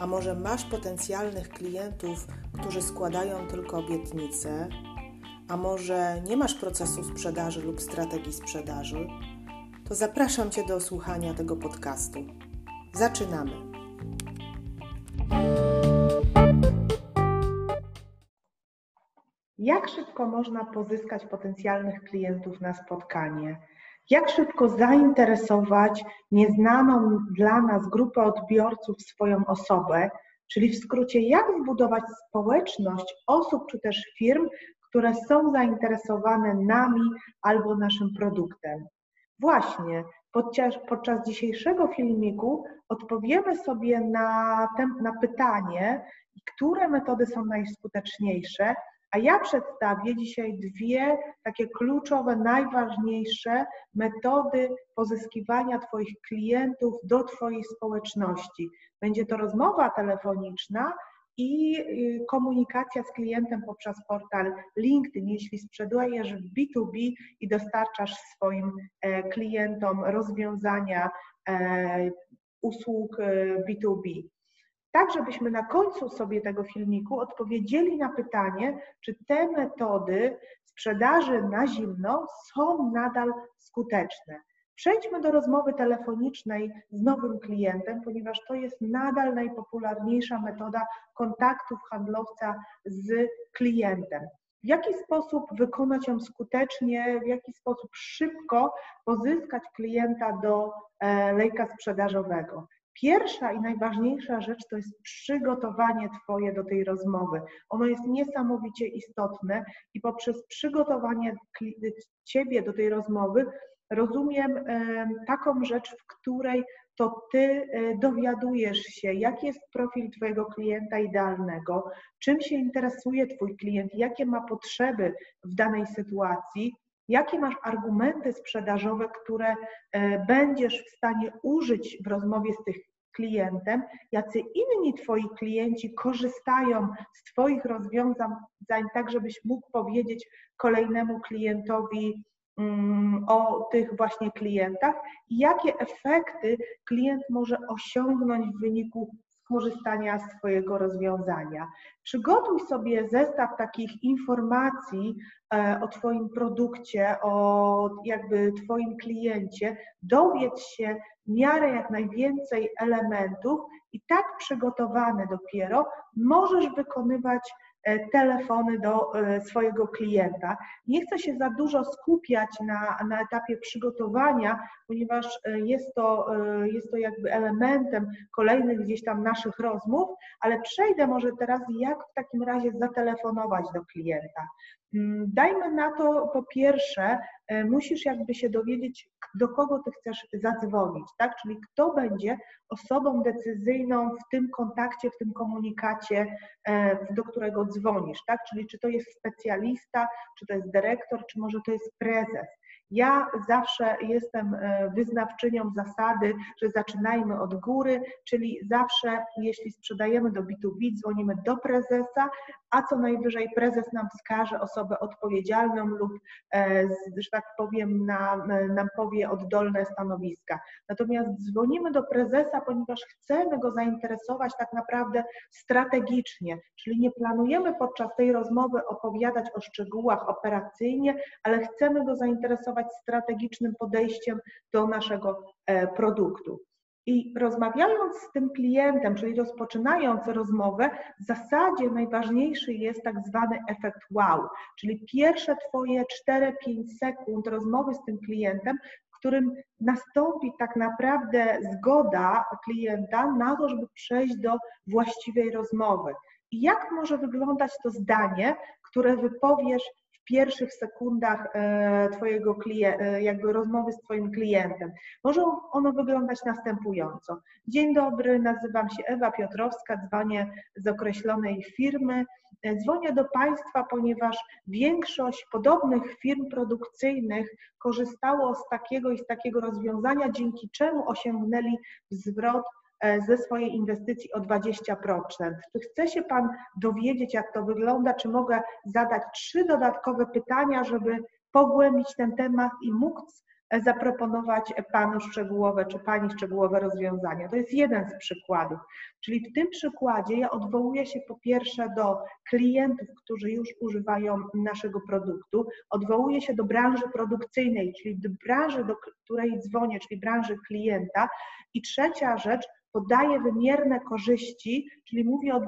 a może masz potencjalnych klientów, którzy składają tylko obietnice, a może nie masz procesu sprzedaży lub strategii sprzedaży, to zapraszam Cię do słuchania tego podcastu. Zaczynamy. Jak szybko można pozyskać potencjalnych klientów na spotkanie? Jak szybko zainteresować nieznaną dla nas grupę odbiorców swoją osobę, czyli w skrócie, jak zbudować społeczność osób czy też firm, które są zainteresowane nami albo naszym produktem. Właśnie podczas, podczas dzisiejszego filmiku odpowiemy sobie na, na pytanie, które metody są najskuteczniejsze, a ja przedstawię dzisiaj dwie takie kluczowe, najważniejsze metody pozyskiwania Twoich klientów do Twojej społeczności. Będzie to rozmowa telefoniczna i y, komunikacja z klientem poprzez portal LinkedIn, jeśli sprzedajesz w B2B i dostarczasz swoim e, klientom rozwiązania e, usług B2B. Tak żebyśmy na końcu sobie tego filmiku odpowiedzieli na pytanie, czy te metody sprzedaży na zimno są nadal skuteczne. Przejdźmy do rozmowy telefonicznej z nowym klientem, ponieważ to jest nadal najpopularniejsza metoda kontaktów handlowca z klientem. W jaki sposób wykonać ją skutecznie, w jaki sposób szybko pozyskać klienta do e, lejka sprzedażowego. Pierwsza i najważniejsza rzecz to jest przygotowanie Twoje do tej rozmowy. Ono jest niesamowicie istotne i poprzez przygotowanie Ciebie do tej rozmowy rozumiem taką rzecz, w której to Ty e, dowiadujesz się, jaki jest profil Twojego klienta idealnego, czym się interesuje Twój klient, jakie ma potrzeby w danej sytuacji, jakie masz argumenty sprzedażowe, które e, będziesz w stanie użyć w rozmowie z tych klientem, jacy inni Twoi klienci korzystają z Twoich rozwiązań, tak żebyś mógł powiedzieć kolejnemu klientowi mm, o tych właśnie klientach? I jakie efekty klient może osiągnąć w wyniku skorzystania z Twojego rozwiązania. Przygotuj sobie zestaw takich informacji e, o Twoim produkcie, o jakby Twoim kliencie, dowiedz się w miarę jak najwięcej elementów i tak przygotowane dopiero możesz wykonywać telefony do e, swojego klienta. Nie chcę się za dużo skupiać na, na etapie przygotowania, ponieważ e, jest to, jest to jakby elementem kolejnych gdzieś tam naszych rozmów, ale przejdę może teraz, jak w takim razie zatelefonować do klienta. Mm, dajmy na to po pierwsze, e, musisz jakby się dowiedzieć, do kogo ty chcesz zadzwonić, tak? Czyli kto będzie osobą decyzyjną w tym kontakcie, w tym komunikacie, e, do którego dzwonisz, tak? Czyli czy to jest specjalista, czy to jest dyrektor, czy może to jest prezes. Ja zawsze jestem e, wyznawczynią zasady, że zaczynajmy od góry, czyli zawsze, jeśli sprzedajemy do B2B, dzwonimy do prezesa, a co najwyżej prezes nam wskaże osobę odpowiedzialną lub, e, że tak powiem, nam, nam powie oddolne stanowiska. Natomiast dzwonimy do prezesa, ponieważ chcemy go zainteresować tak naprawdę strategicznie, czyli nie planujemy podczas tej rozmowy opowiadać o szczegółach operacyjnie, ale chcemy go zainteresować strategicznym podejściem do naszego e, produktu. I rozmawiając z tym klientem, czyli rozpoczynając rozmowę, w zasadzie najważniejszy jest tak zwany efekt wow, czyli pierwsze Twoje 4-5 sekund rozmowy z tym klientem, w którym nastąpi tak naprawdę zgoda klienta na to, żeby przejść do właściwej rozmowy. I jak może wyglądać to zdanie, które wypowiesz pierwszych sekundach e, Twojego klienta, e, jakby rozmowy z Twoim klientem. Może ono wyglądać następująco. Dzień dobry, nazywam się Ewa Piotrowska, dzwonię z określonej firmy. E, dzwonię do Państwa, ponieważ większość podobnych firm produkcyjnych korzystało z takiego i z takiego rozwiązania, dzięki czemu osiągnęli zwrot ze swojej inwestycji o 20%. Czy chce się Pan dowiedzieć, jak to wygląda? Czy mogę zadać trzy dodatkowe pytania, żeby pogłębić ten temat i móc zaproponować Panu szczegółowe czy Pani szczegółowe rozwiązania. To jest jeden z przykładów. Czyli w tym przykładzie ja odwołuję się po pierwsze do klientów, którzy już używają naszego produktu, odwołuję się do branży produkcyjnej, czyli do branży, do której dzwonię, czyli branży klienta. I trzecia rzecz, podaje wymierne korzyści, czyli mówi o 20%,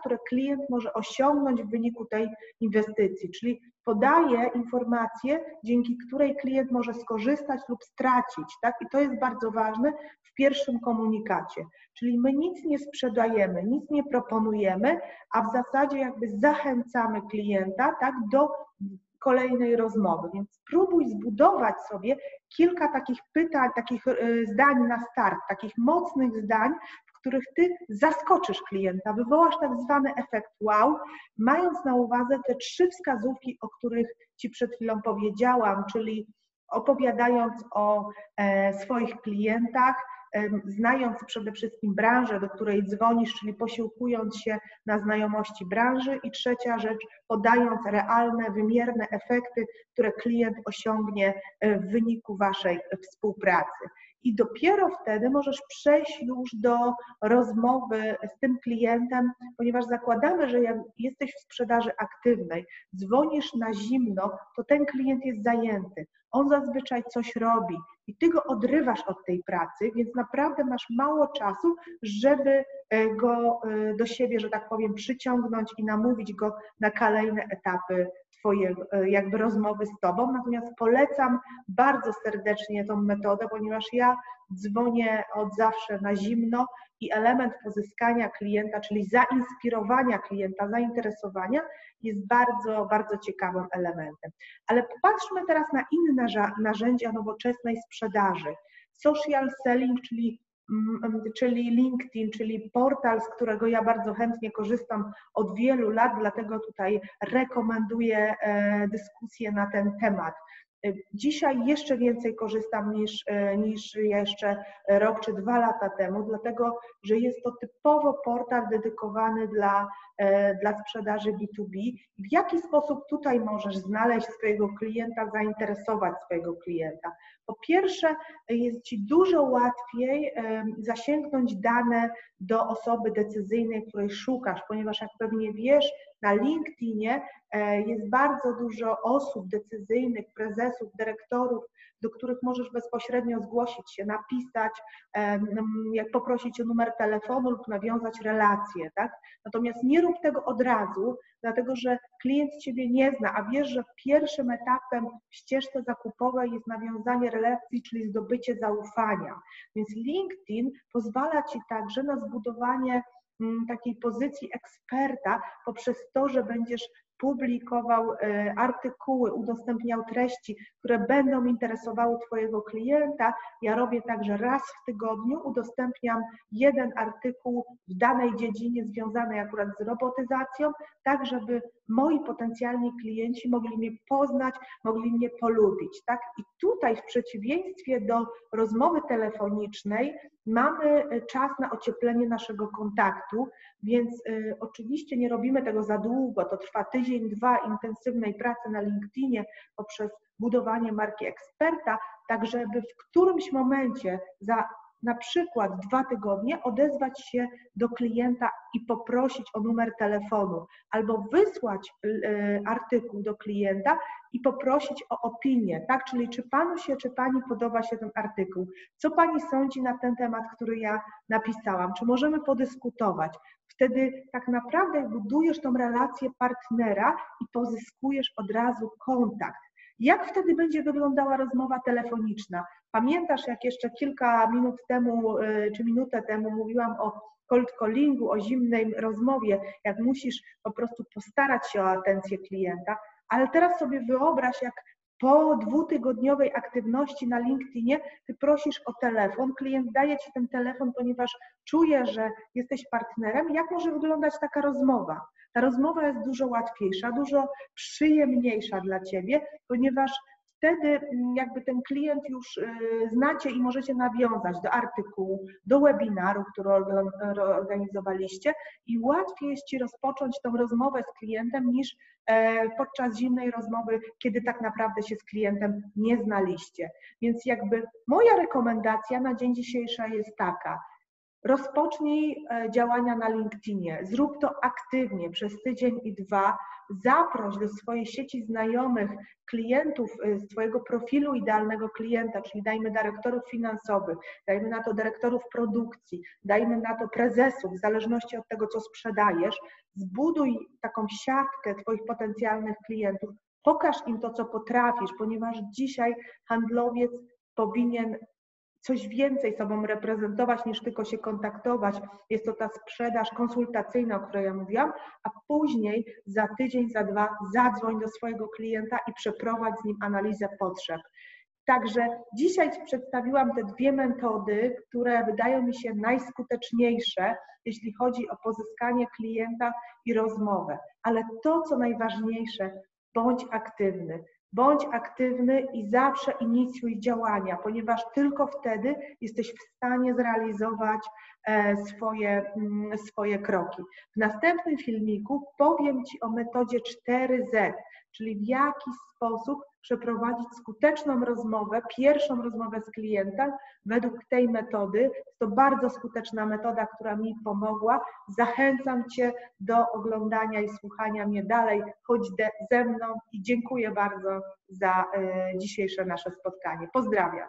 które klient może osiągnąć w wyniku tej inwestycji, czyli podaje informację, dzięki której klient może skorzystać lub stracić, tak? I to jest bardzo ważne w pierwszym komunikacie. Czyli my nic nie sprzedajemy, nic nie proponujemy, a w zasadzie jakby zachęcamy klienta, tak, do kolejnej rozmowy. Więc spróbuj zbudować sobie kilka takich pytań, takich e, zdań na start, takich mocnych zdań, w których ty zaskoczysz klienta, wywołasz tak zwany efekt wow, mając na uwadze te trzy wskazówki, o których ci przed chwilą powiedziałam, czyli opowiadając o e, swoich klientach, znając przede wszystkim branżę, do której dzwonisz, czyli posiłkując się na znajomości branży i trzecia rzecz, podając realne, wymierne efekty, które klient osiągnie e, w wyniku Waszej współpracy. I dopiero wtedy możesz przejść już do rozmowy z tym klientem, ponieważ zakładamy, że jak jesteś w sprzedaży aktywnej, dzwonisz na zimno, to ten klient jest zajęty. On zazwyczaj coś robi, i ty go odrywasz od tej pracy, więc naprawdę masz mało czasu, żeby e, go e, do siebie, że tak powiem, przyciągnąć i namówić go na kolejne etapy Twojej e, jakby rozmowy z Tobą. Natomiast polecam bardzo serdecznie tą metodę, ponieważ ja dzwonię od zawsze na zimno i element pozyskania klienta, czyli zainspirowania klienta, zainteresowania jest bardzo, bardzo ciekawym elementem. Ale popatrzmy teraz na inne narzędzia nowoczesnej sprzedaży. Social selling, czyli mm, czyli LinkedIn, czyli portal, z którego ja bardzo chętnie korzystam od wielu lat, dlatego tutaj rekomenduję e, dyskusję na ten temat. Dzisiaj jeszcze więcej korzystam niż, e, niż jeszcze rok czy dwa lata temu, dlatego że jest to typowo portal dedykowany dla, e, dla sprzedaży B2B. W jaki sposób tutaj możesz znaleźć swojego klienta, zainteresować swojego klienta? Po pierwsze, jest Ci dużo łatwiej e, zasięgnąć dane do osoby decyzyjnej, której szukasz, ponieważ jak pewnie wiesz, na LinkedInie e, jest bardzo dużo osób decyzyjnych, prezesów, dyrektorów, do których możesz bezpośrednio zgłosić się, napisać, jak poprosić o numer telefonu lub nawiązać relację, tak? Natomiast nie rób tego od razu, dlatego że klient Ciebie nie zna, a wiesz, że pierwszym etapem w ścieżce zakupowej jest nawiązanie relacji, czyli zdobycie zaufania. Więc LinkedIn pozwala Ci także na zbudowanie takiej pozycji eksperta poprzez to, że będziesz publikował e, artykuły, udostępniał treści, które będą interesowały Twojego klienta. Ja robię także raz w tygodniu, udostępniam jeden artykuł w danej dziedzinie związanej akurat z robotyzacją, tak żeby moi potencjalni klienci mogli mnie poznać, mogli mnie polubić. Tak? I tutaj w przeciwieństwie do rozmowy telefonicznej mamy e, czas na ocieplenie naszego kontaktu, więc y, oczywiście nie robimy tego za długo. To trwa tydzień, dwa intensywnej pracy na LinkedInie poprzez budowanie marki eksperta, tak żeby w którymś momencie za na przykład dwa tygodnie odezwać się do klienta i poprosić o numer telefonu, albo wysłać y, artykuł do klienta i poprosić o opinię, tak? Czyli czy panu się, czy pani podoba się ten artykuł? Co pani sądzi na ten temat, który ja napisałam? Czy możemy podyskutować? Wtedy tak naprawdę budujesz tą relację partnera i pozyskujesz od razu kontakt. Jak wtedy będzie wyglądała rozmowa telefoniczna? Pamiętasz, jak jeszcze kilka minut temu, y, czy minutę temu mówiłam o cold callingu, o zimnej rozmowie, jak musisz po prostu postarać się o atencję klienta, Ale teraz sobie wyobraź, jak po dwutygodniowej aktywności na LinkedInie ty prosisz o telefon, klient daje ci ten telefon, ponieważ czuje, że jesteś partnerem. Jak może wyglądać taka rozmowa? Ta rozmowa jest dużo łatwiejsza, dużo przyjemniejsza dla ciebie, ponieważ wtedy mm, jakby ten klient już y, znacie i możecie nawiązać do artykułu, do webinaru, który organizowaliście i łatwiej jest Ci rozpocząć tą rozmowę z klientem niż e, podczas zimnej rozmowy, kiedy tak naprawdę się z klientem nie znaliście. Więc jakby moja rekomendacja na dzień dzisiejszy jest taka, Rozpocznij e, działania na LinkedInie, zrób to aktywnie przez tydzień i dwa. Zaproś do swojej sieci znajomych klientów e, z Twojego profilu idealnego klienta, czyli dajmy dyrektorów finansowych, dajmy na to dyrektorów produkcji, dajmy na to prezesów, w zależności od tego, co sprzedajesz. Zbuduj taką siatkę Twoich potencjalnych klientów, pokaż im to, co potrafisz, ponieważ dzisiaj handlowiec powinien coś więcej sobą reprezentować niż tylko się kontaktować. Jest to ta sprzedaż konsultacyjna, o której ja mówiłam, a później za tydzień, za dwa zadzwoń do swojego klienta i przeprowadź z nim analizę potrzeb. Także dzisiaj przedstawiłam te dwie metody, które wydają mi się najskuteczniejsze, jeśli chodzi o pozyskanie klienta i rozmowę. Ale to, co najważniejsze, bądź aktywny. Bądź aktywny i zawsze inicjuj działania, ponieważ tylko wtedy jesteś w stanie zrealizować swoje, mm, swoje kroki. W następnym filmiku powiem Ci o metodzie 4Z, czyli w jaki sposób przeprowadzić skuteczną rozmowę, pierwszą rozmowę z klientem według tej metody. Jest to bardzo skuteczna metoda, która mi pomogła. Zachęcam Cię do oglądania i słuchania mnie dalej. Chodź ze mną i dziękuję bardzo za e, dzisiejsze nasze spotkanie. Pozdrawiam.